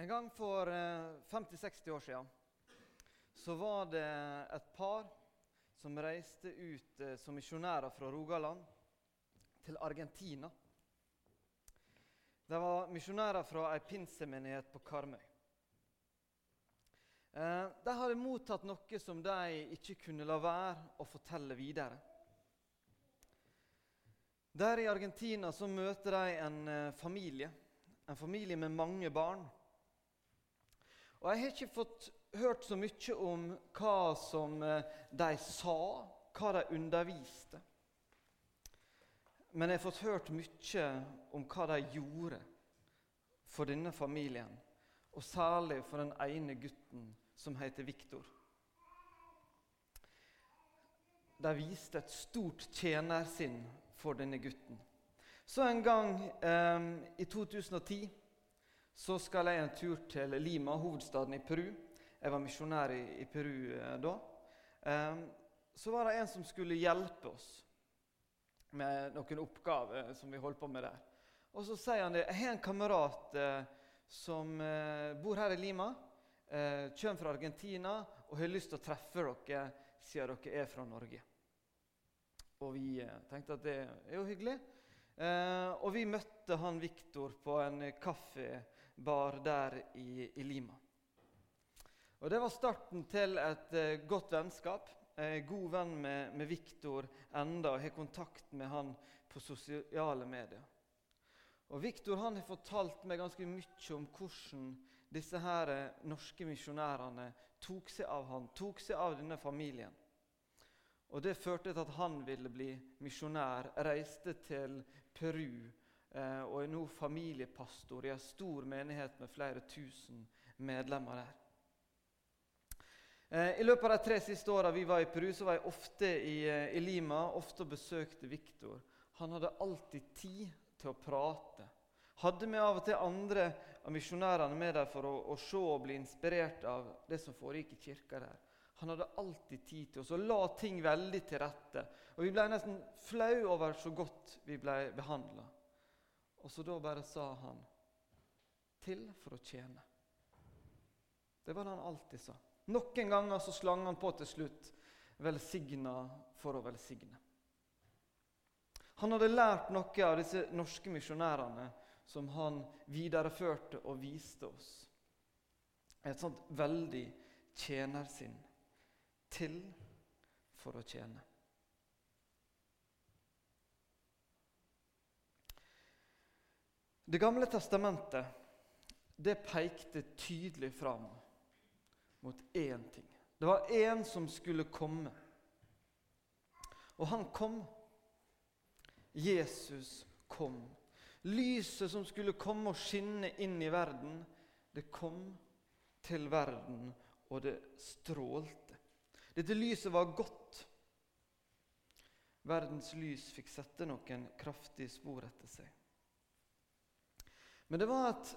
En gang for 50-60 år siden så var det et par som reiste ut eh, som misjonærer fra Rogaland til Argentina. De var misjonærer fra ei pinsemenighet på Karmøy. Eh, de hadde mottatt noe som de ikke kunne la være å fortelle videre. Der i Argentina så møter de en eh, familie, en familie med mange barn. Og Jeg har ikke fått hørt så mye om hva som eh, de sa, hva de underviste. Men jeg har fått hørt mye om hva de gjorde for denne familien. Og særlig for den ene gutten som heter Viktor. De viste et stort tjenersinn for denne gutten. Så en gang eh, i 2010 så skal jeg en tur til Lima, hovedstaden i Peru. Jeg var misjonær i, i Peru eh, da. Eh, så var det en som skulle hjelpe oss med noen oppgaver som vi holdt på med der. Og så sier han det. Jeg har en kamerat eh, som eh, bor her i Lima. Eh, kommer fra Argentina og har lyst til å treffe dere siden dere er fra Norge. Og vi eh, tenkte at det er jo hyggelig. Eh, og vi møtte han Viktor på en kaffebar der i, i, Lima. Og Det var starten til et eh, godt vennskap. Jeg er god venn med, med Viktor enda og har kontakt med han på sosiale medier. Og Viktor har fortalt meg ganske mye om hvordan disse her eh, norske misjonærene tok seg av han, tok seg av denne familien. Og Det førte til at han ville bli misjonær, reiste til Peru eh, og er nå familiepastor i en stor menighet med flere tusen medlemmer der. Eh, I løpet av de tre siste åra vi var i Peru, så var jeg ofte i, eh, i Lima ofte besøkte Viktor. Han hadde alltid tid til å prate. Hadde vi av og til andre av misjonærene med der for å, å se og bli inspirert av det som foregikk i kirka der. Han hadde alltid tid til oss og la ting veldig til rette. Og Vi ble nesten flau over så godt vi ble behandla. Og så da bare sa han til for å tjene. Det var det han alltid sa. Noen ganger så slang han på til slutt 'velsigna for å velsigne'. Han hadde lært noe av disse norske misjonærene som han videreførte og viste oss. Et sånt veldig tjenersinn til for å tjene. Det gamle testamentet det pekte tydelig fram mot én ting. Det var én som skulle komme. Og han kom. Jesus kom. Lyset som skulle komme og skinne inn i verden, det kom til verden, og det strålte. Dette lyset var godt. Verdens lys fikk sette noen kraftige spor etter seg. Men det var at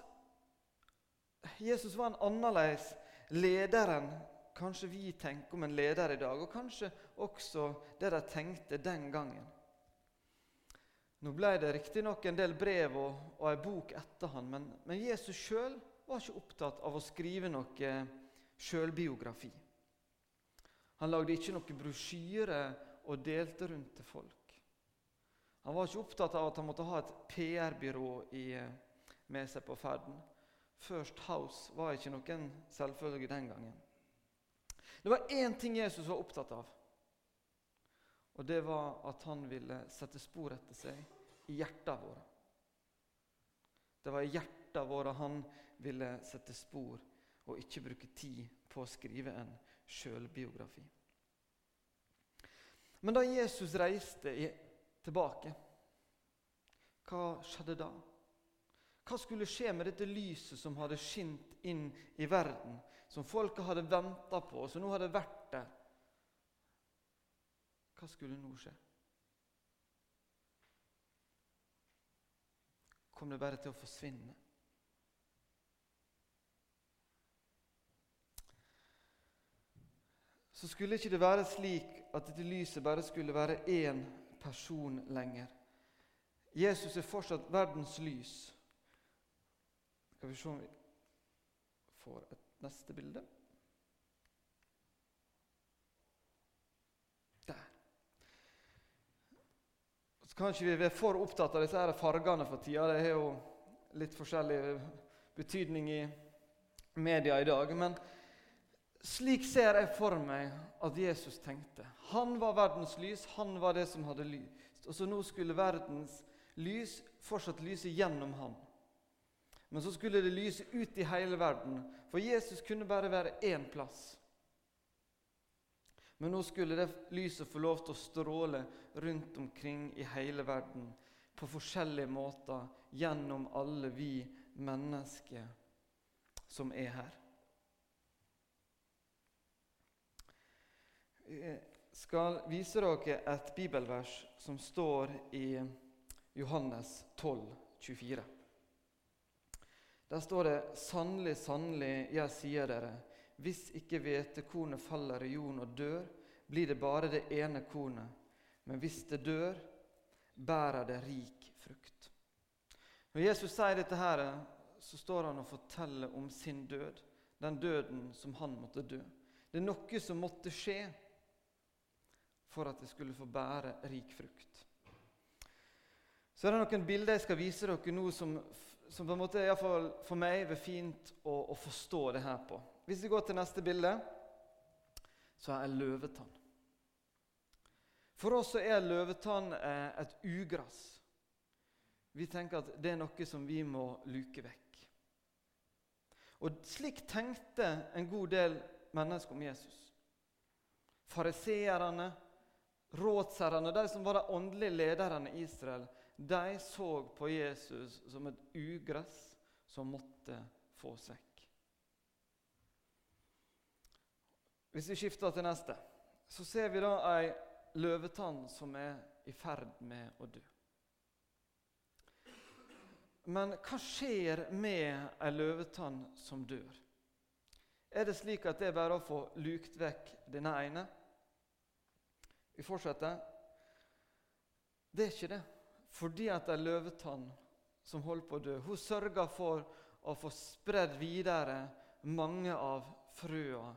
Jesus var en annerledes leder enn kanskje vi tenker om en leder i dag, og kanskje også det de tenkte den gangen. Nå ble det riktignok en del brev og, og ei bok etter han, men, men Jesus sjøl var ikke opptatt av å skrive noe sjølbiografi. Han lagde ikke noen brosjyre og delte rundt til folk. Han var ikke opptatt av at han måtte ha et PR-byrå med seg på ferden. First House var ikke noen selvfølge den gangen. Det var én ting Jesus var opptatt av, og det var at han ville sette spor etter seg i hjertene våre. Det var i hjertene våre han ville sette spor, og ikke bruke tid på å skrive en sjølbiografi. Men da Jesus reiste tilbake, hva skjedde da? Hva skulle skje med dette lyset som hadde skint inn i verden, som folket hadde venta på, og som nå hadde vært der? Hva skulle nå skje? Kom det bare til å forsvinne? så skulle ikke det være slik at dette lyset bare skulle være én person lenger. Jesus er fortsatt verdens lys. Skal vi se om vi får et neste bilde. Der. Så kan ikke vi være for opptatt av disse her fargene for tida. Det har jo litt forskjellig betydning i media i dag. Men slik ser jeg for meg at Jesus tenkte. Han var verdens lys, han var det som hadde lyst. Og så nå skulle verdens lys fortsatt lyse gjennom ham. Men så skulle det lyse ut i hele verden, for Jesus kunne bare være én plass. Men nå skulle det lyset få lov til å stråle rundt omkring i hele verden på forskjellige måter gjennom alle vi mennesker som er her. Jeg skal vise dere et bibelvers som står i Johannes 12, 24. Der står det sannelig, sannelig, jeg sier dere, hvis ikke hvetekornet faller i jorden og dør, blir det bare det ene kornet. Men hvis det dør, bærer det rik frukt. Når Jesus sier dette, her, så står han og forteller om sin død. Den døden som han måtte dø. Det er noe som måtte skje for at det skulle få bære rik frukt. Så er det noen bilder jeg skal vise dere nå som, som på en måte, iallfall for meg er fint å, å, forstå det her på. Hvis vi går til neste bilde, så er løvetann. For oss er løvetann eh, et ugress. Vi tenker at det er noe som vi må luke vekk. Og Slik tenkte en god del mennesker om Jesus. Fariseerne, rådsherrene, de som var de åndelige lederne i Israel, de så på Jesus som et ugress som måtte få sekk. Hvis vi skifter til neste, så ser vi da ei løvetann som er i ferd med å dø. Men hva skjer med ei løvetann som dør? Er det slik at det er bare å få lukt vekk denne ene? Vi fortsetter. Det er ikke det. Fordi at ei løvetann som holder på å dø, hun sørger for å få spredd videre mange av frøa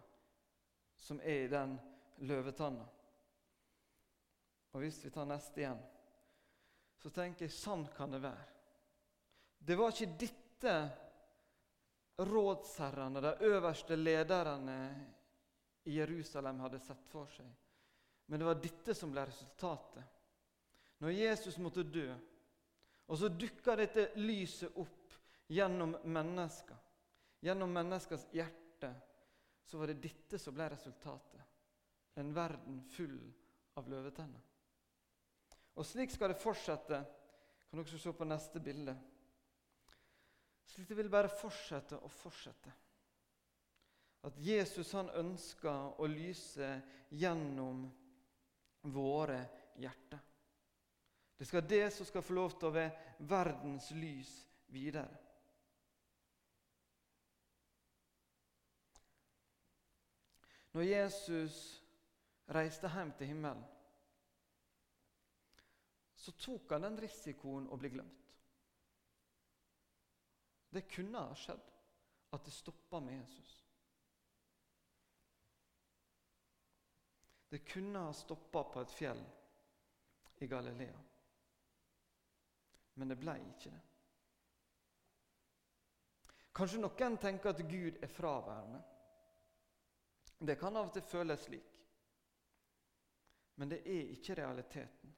som er i den løvetanna. Og hvis vi tar neste igjen, så tenker jeg sånn kan det være. Det var ikke dette rådsherrene, de øverste lederne i Jerusalem hadde sett for seg. Men det var dette som ble resultatet. Når Jesus måtte dø, og så dukka dette lyset opp gjennom mennesker, gjennom menneskers hjerte, så var det dette som ble resultatet. En verden full av løvetenner. Og slik skal det fortsette. Kan dere se på neste bilde. Slik det vil bare fortsette og fortsette. At Jesus han ønsker å lyse gjennom våre hjerter. Det skal det som skal få lov til å være verdens lys videre. Når Jesus reiste hjem til himmelen, så tok han den risikoen å bli glemt. Det kunne ha skjedd at det stoppa med Jesus. Det kunne ha stoppa på et fjell i Galilea. Men det ble ikke det. Kanskje noen tenker at Gud er fraværende. Det kan av og til føles slik. Men det er ikke realiteten.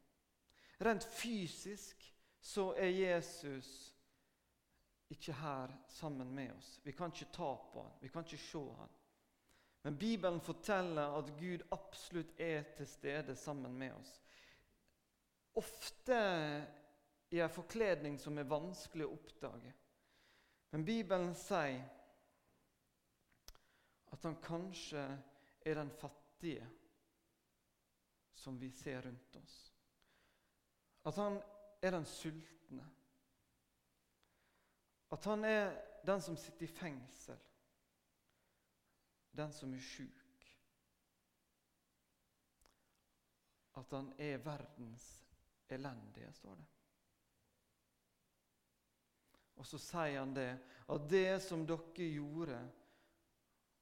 Rent fysisk så er Jesus ikke her sammen med oss. Vi kan ikke ta på han, vi kan ikke se han. Men Bibelen forteller at Gud absolutt er til stede sammen med oss. Ofte i en forkledning som er vanskelig å oppdage. Men Bibelen sier at han kanskje er den fattige som vi ser rundt oss. At han er den sultne. At han er den som sitter i fengsel. Den som er sjuk. At han er verdens elendige, står det. Og så sier han det, at det som dere gjorde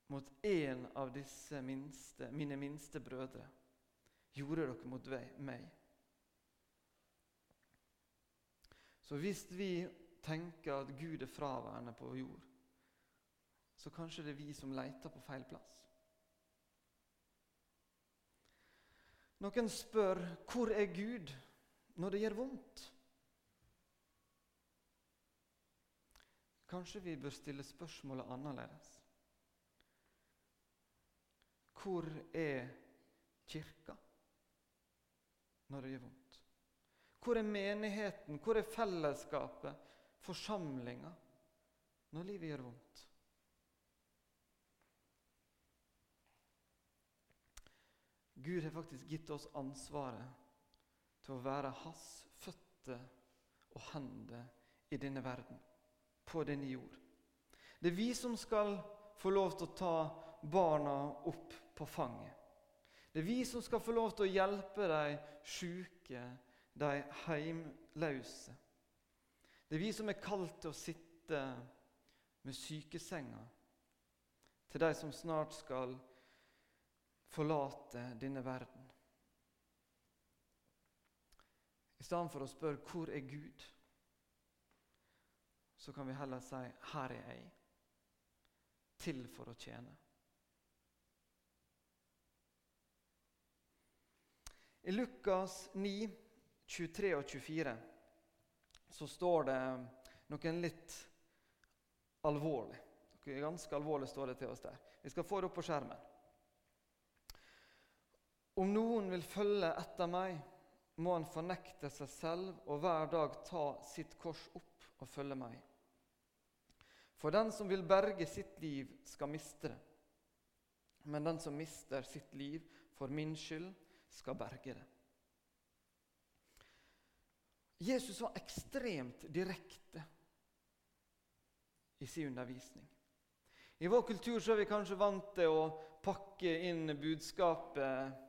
mot en av disse minste, mine minste brødre, gjorde dere mot meg. Så hvis vi tenker at Gud er fraværende på jord, så kanskje det er vi som leter på feil plass. Noen spør hvor er Gud når det gjør vondt? Kanskje vi bør stille spørsmålet annerledes. Hvor er kirka når det gjør vondt? Hvor er menigheten? Hvor er fellesskapet, forsamlinga, når livet gjør vondt? Gud har faktisk gitt oss ansvaret til å være hans føtter og hender i denne verden, på denne jord. Det er vi som skal få lov til å ta barna opp på fanget. Det er vi som skal få lov til å hjelpe de sjuke, de heimløse. Det er vi som er kalt til å sitte med sykesenga til de som snart skal forlate denne verden. I stedet for å spørre 'Hvor er Gud?', så kan vi heller si 'Her er jeg', til for å tjene. I Lukas 9, 23 og 24 så står det noe litt alvorlig. Noe ganske alvorlig står det til oss der. Vi skal få det opp på skjermen. Om noen vil følge etter meg, må han fornekte seg selv og hver dag ta sitt kors opp og følge meg. For den som vil berge sitt liv, skal miste det. Men den som mister sitt liv for min skyld, skal berge det. Jesus var ekstremt direkte i sin undervisning. I vår kultur så er vi kanskje vant til å pakke inn budskapet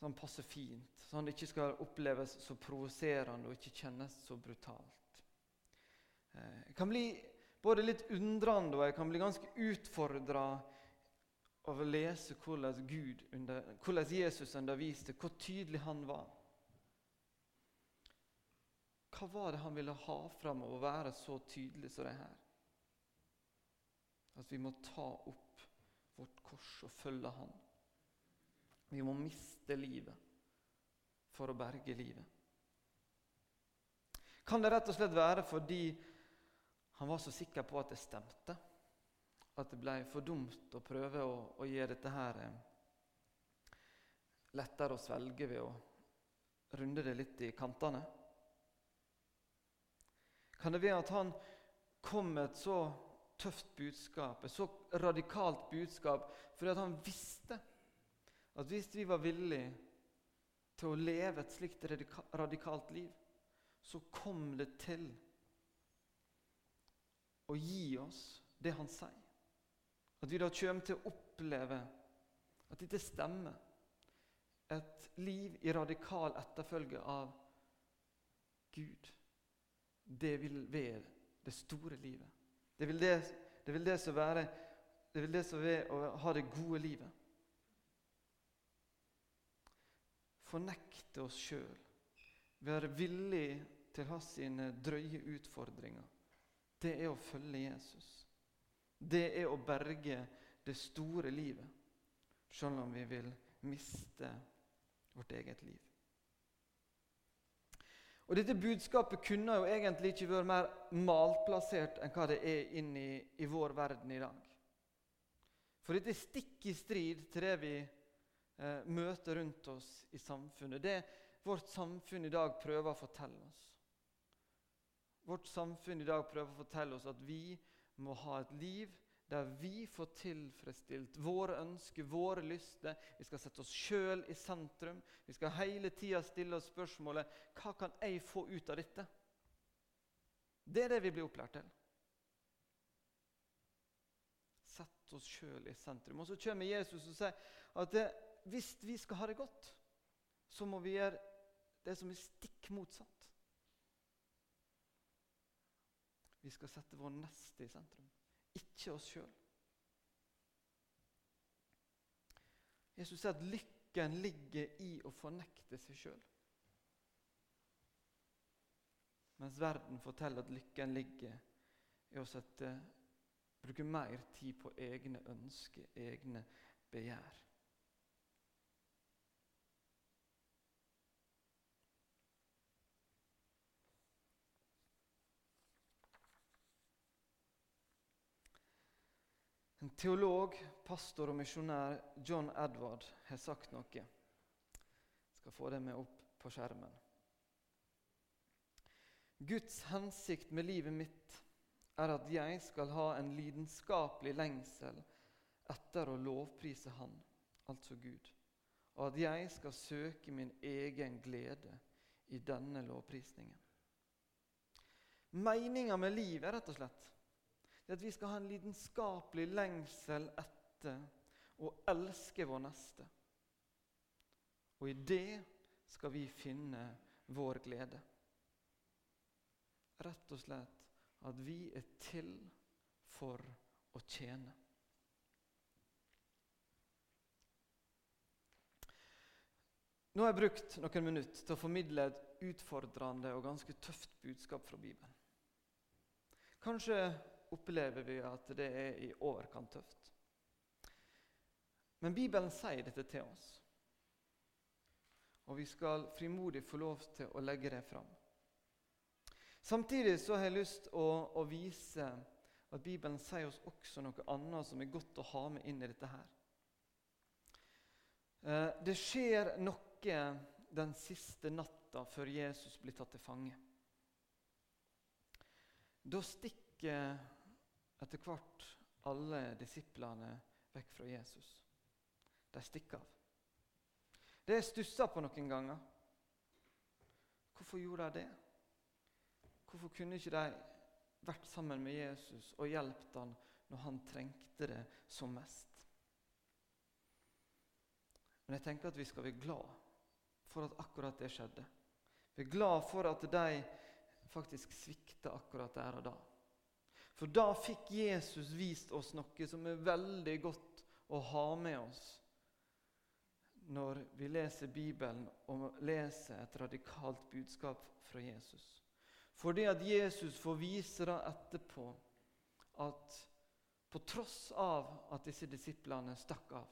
sånn passe fint, sånn det ikke skal oppleves så provoserende og ikke kjennes så brutalt. Det kan bli både litt undrende og jeg kan bli ganske utfordra av å lese hvordan, under, hvordan Jesus underviste, hvor tydelig han var. Hva var det han ville ha fram av å være så tydelig som det her? At vi må ta opp vårt kors og følge Han. Vi må miste livet for å berge livet. Kan det rett og slett være fordi han var så sikker på at det stemte? At det ble for dumt å prøve å, å gjøre dette her eh, lettere å svelge ved å runde det litt i kantene? Kan det være at han kom med et så tøft budskap, et så radikalt budskap, fordi han visste at hvis vi var villige til å leve et slikt radikalt liv, så kom det til å gi oss det han sier. At vi da kommer til å oppleve at dette stemmer. Et liv i radikal etterfølge av Gud. Det vil være det store livet. Det vil det, det, vil det som være det vil det som er å ha det gode livet. fornekte oss sjøl, være villig til å ha sine drøye utfordringer, det er å følge Jesus. Det er å berge det store livet, selv om vi vil miste vårt eget liv. Og Dette budskapet kunne jo egentlig ikke vært mer malplassert enn hva det er inn i, i vår verden i dag. For dette er stikk i strid til det vi eh, møter rundt oss i samfunnet. Det vårt samfunn i dag prøver å fortelle oss. Vårt samfunn i dag prøver å fortelle oss at vi må ha et liv der vi får tilfredsstilt våre ønsker, våre lyster. Vi skal sette oss sjøl i sentrum. Vi skal hele tida stille oss spørsmålet hva kan jeg få ut av dette? Det er det vi blir opplært til. Sett oss sjøl i sentrum. Og Så kommer Jesus og sier at det, hvis vi skal ha det godt, så må vi gjøre det som er stikk motsatt. Vi skal sette vår neste i sentrum, ikke oss sjøl. Jesus sier at lykken ligger i å fornekte seg sjøl. Mens verden forteller at lykken ligger i å sette, bruke mer tid på egne ønsker, egne begjær. En teolog, pastor og misjonær, John Edward, har sagt noe. Jeg skal få det med opp på skjermen. Guds hensikt med livet mitt er at jeg skal ha en lidenskapelig lengsel etter å lovprise Han, altså Gud, og at jeg skal søke min egen glede i denne lovprisningen. Meninga med livet rett og slett det at vi skal ha en lidenskapelig lengsel etter å elske vår neste. Og i det skal vi finne vår glede. Rett og slett at vi er til for å tjene. Nå har jeg brukt noen minutter til å formidle et utfordrende og ganske tøft budskap fra Bibelen. Kanskje opplever vi at det er i overkant tøft. Men Bibelen sier dette til oss, og vi skal frimodig få lov til å legge det fram. Samtidig så har jeg lyst til å, å, vise at Bibelen sier oss også noe annet som er godt å ha med inn i dette her. Eh, det skjer noe den siste natta før Jesus blir tatt til fange. Da stikker etter hvert alle disiplene vekk fra Jesus. De stikker av. Det er stussa på noen ganger. Hvorfor gjorde de det? Hvorfor kunne ikke de vært sammen med Jesus og hjulpet han når han trengte det som mest? Men jeg tenker at vi skal være glad for at akkurat det skjedde. Vi er glad for at de faktisk svikta akkurat der og da. For da fikk Jesus vist oss noe som er veldig godt å ha med oss når vi leser Bibelen og leser et radikalt budskap fra Jesus. Fordi at Jesus får vise det etterpå at på tross av at disse disiplene stakk av,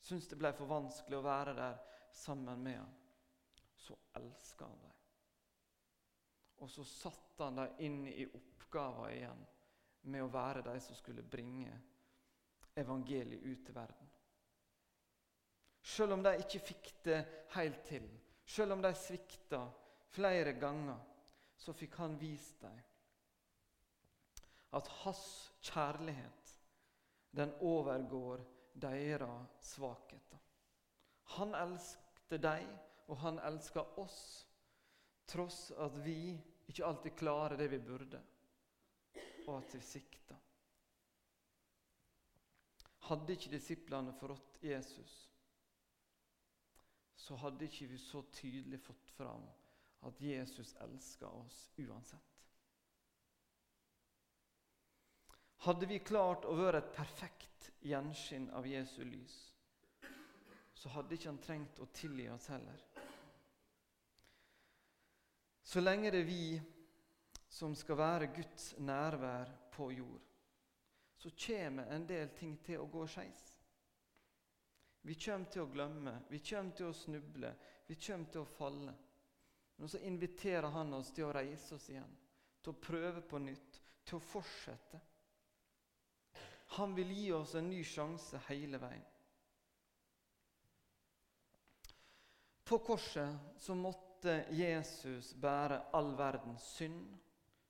syntes det ble for vanskelig å være der sammen med ham, så elska han dem. Og så satte han dem inn i oppgaven igjen med å være de som skulle bringe evangeliet ut til verden. Selv om de ikke fikk det helt til, selv om de svikta flere ganger, så fikk han vist dem at hans kjærlighet, den overgår deres svakheter. Han elskte dem, og han elsker oss, tross at vi ikke alltid klarer det vi burde og at vi svikta. Hadde ikke disiplene forrådt Jesus, så hadde ikke vi så tydelig fått fram at Jesus elsker oss uansett. Hadde vi klart å være et perfekt gjenskinn av Jesu lys, så hadde ikke han trengt å tilgi oss heller. Så lenge det er vi som skal være Guds nærvær på jord, så kommer en del ting til å gå skeis. Vi kommer til å glemme, vi kommer til å snuble, vi kommer til å falle. Men så inviterer Han oss til å reise oss igjen, til å prøve på nytt, til å fortsette. Han vil gi oss en ny sjanse hele veien. På korset så måtte Jesus bære all verdens synd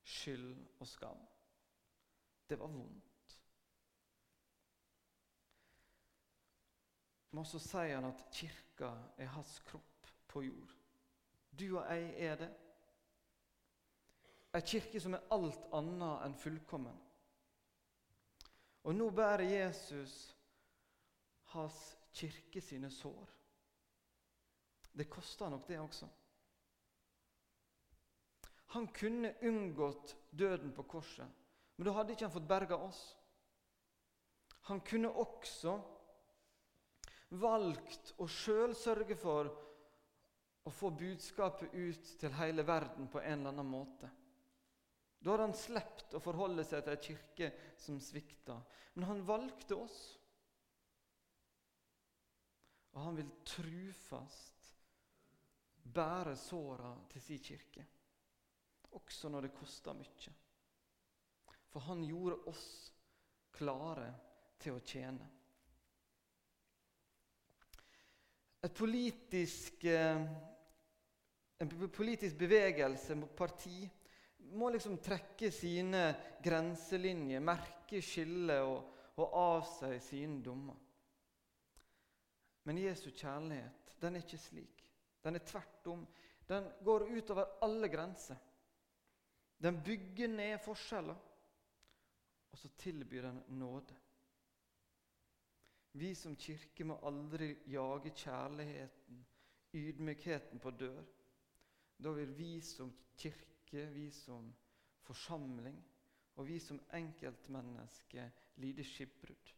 skyld og skam. Det var vondt. Men så sier han at kirka er hans kropp på jord. Du og jeg er det. Ei kirke som er alt annet enn fullkommen. Og nå bærer Jesus hans kirke sine sår. Det koster nok, det også. Han kunne unngått døden på korset, men da hadde ikke han fått berga oss. Han kunne også valgt å sjøl sørge for å få budskapet ut til hele verden på en eller annen måte. Da hadde han sluppet å forholde seg til ei kirke som svikta. Men han valgte oss. Og han vil trufast bære såra til sin kirke, også når det kosta mye. For han gjorde oss klare til å tjene. Et politisk, eh, en politisk bevegelse, parti, må liksom trekke sine grenselinjer, merke skillet og, og avsi sine dommer. Men Jesu kjærlighet den er ikke slik. Den er tvert om. Den går utover alle grenser. Den bygger ned forskjeller, og så tilbyr den nåde. Vi som kirke må aldri jage kjærligheten, ydmykheten på dør. Da vil vi som kirke, vi som forsamling og vi som enkeltmennesker lide skipbrudd.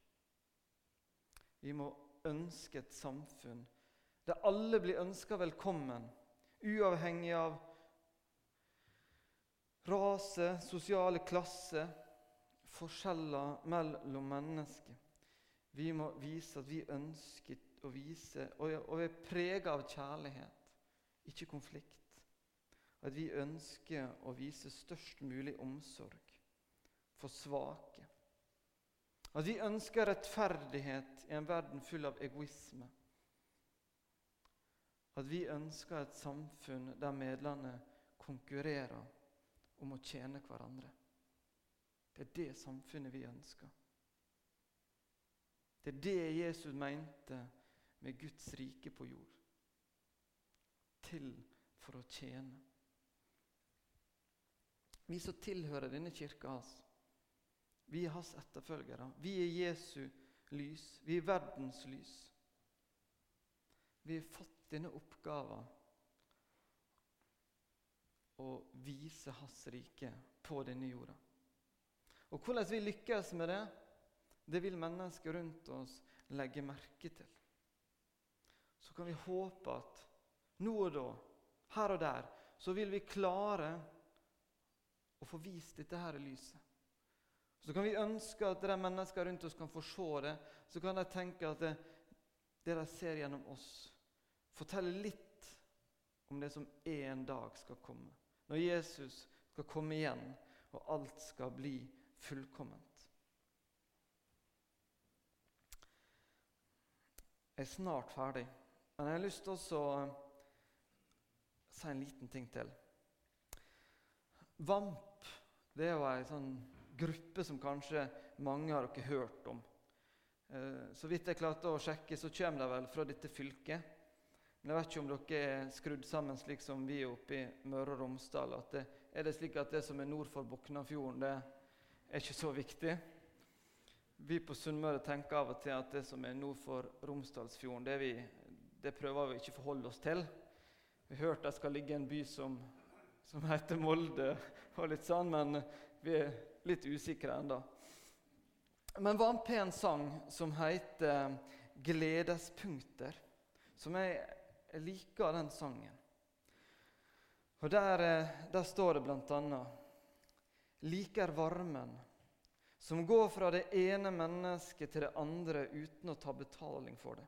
Vi må ønske et samfunn der alle blir ønska velkommen, uavhengig av rase, sosiale klasse, forskjeller mellom mennesker. Vi må vise at vi ønsker å vise og, vi er prega av kjærlighet, ikke konflikt. At vi ønsker å vise størst mulig omsorg for svake. At vi ønsker rettferdighet i en verden full av egoisme. At vi ønsker et samfunn der medlemmene konkurrerer om å tjene hverandre. Det er det samfunnet vi ønsker. Det er det Jesus mente med Guds rike på jord. Til for å tjene. Vi som tilhører denne kirka hans, vi er hans etterfølgere. Vi er Jesu lys. Vi er verdens lys. Vi har fått denne oppgaven å vise hans rike på denne jorda. Og Hvordan vi lykkes med det, det vil mennesker rundt oss legge merke til. Så kan vi håpe at nå og da, her og der, så vil vi klare å få vist dette her lyset. Så kan vi ønske at de mennesker rundt oss kan få se det. Så kan de tenke at det, det de ser gjennom oss, forteller litt om det som en dag skal komme. Når Jesus skal komme igjen, og alt skal bli fullkomment. Jeg er snart ferdig, men jeg har lyst til å si en liten ting til. VAMP det er jo ei sånn gruppe som kanskje mange har dere hørt om. Eh, så vidt jeg klarte å sjekke, så kommer de vel fra dette fylket. Men jeg vet ikke om dere er skrudd sammen slik som vi er oppe i Møre og Romsdal. at det, Er det slik at det som er nord for Boknafjorden, det er ikke så viktig? Vi på Sunnmøre tenker av og til at det som er nord for Romsdalsfjorden, det, vi, det prøver vi ikke å forholde oss til. Vi har hørt det skal ligge en by som, som heter Molde, og litt sånn, men vi er litt usikre ennå. Men var en pen sang som heter 'Gledespunkter'. Som jeg, jeg liker den sangen. Og Der, eh, der står det bl.a.: Liker varmen som går fra det ene mennesket til det andre uten å ta betaling for det.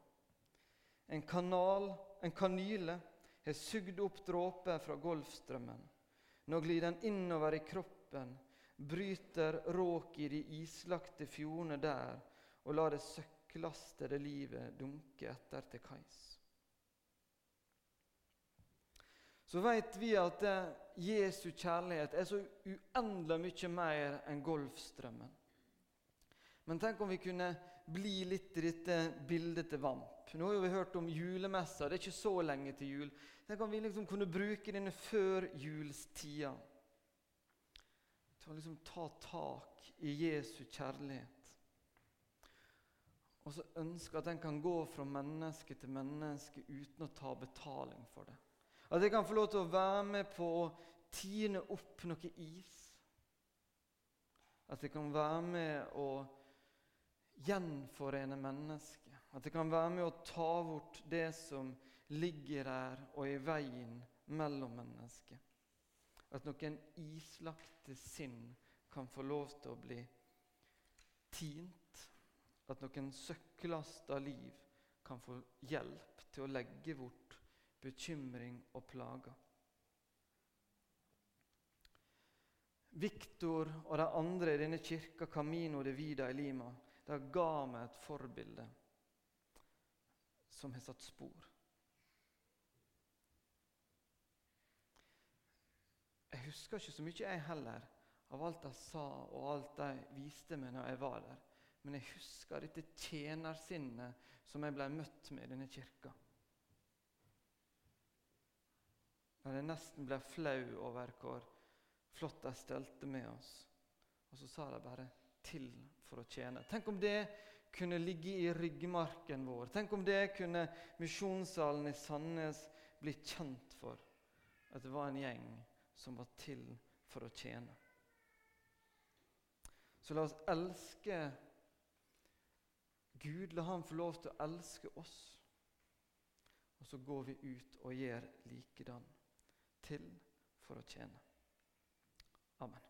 En kanal, en kanyle, har sugd opp dråper fra Golfstrømmen. Nå glir den innover i kroppen, bryter råk i de islagte fjordene der og lar det søkklastede livet dunke etter til kais. Så vet vi at Jesu kjærlighet er så uendelig mye mer enn Golfstrømmen. Men tenk om vi kunne bli litt i dette bildet til Vamp. Nå har vi hørt om julemessa. Det er ikke så lenge til jul. Tenk om vi liksom kunne bruke denne førjulstida til å liksom ta tak i Jesu kjærlighet. Og så ønske at den kan gå fra menneske til menneske uten å ta betaling for det. At jeg kan få lov til å være med på å tine opp noe is. At jeg kan være med å gjenforene mennesket. At jeg kan være med å ta bort det som ligger der og i veien mellom mennesker. At noen islagte sinn kan få lov til å bli tint. At noen søkklasta liv kan få hjelp til å legge bort bekymring og plager. Viktor og de andre i denne kirka, Camino de Vida i Lima, de ga meg et forbilde som har satt spor. Jeg husker ikke så mye, jeg heller, av alt de sa og alt de viste meg når jeg var der. Men jeg husker dette tjenersinnet som jeg ble møtt med i denne kirka. Der jeg nesten ble flau over hvor flott de stelte med oss. Og så sa de bare 'til for å tjene'. Tenk om det kunne ligge i ryggmarken vår. Tenk om det kunne misjonssalen i Sandnes bli kjent for. At det var en gjeng som var til for å tjene. Så la oss elske Gud. La Han få lov til å elske oss. Og så går vi ut og gjør likedan. Til for å tjene. Amen.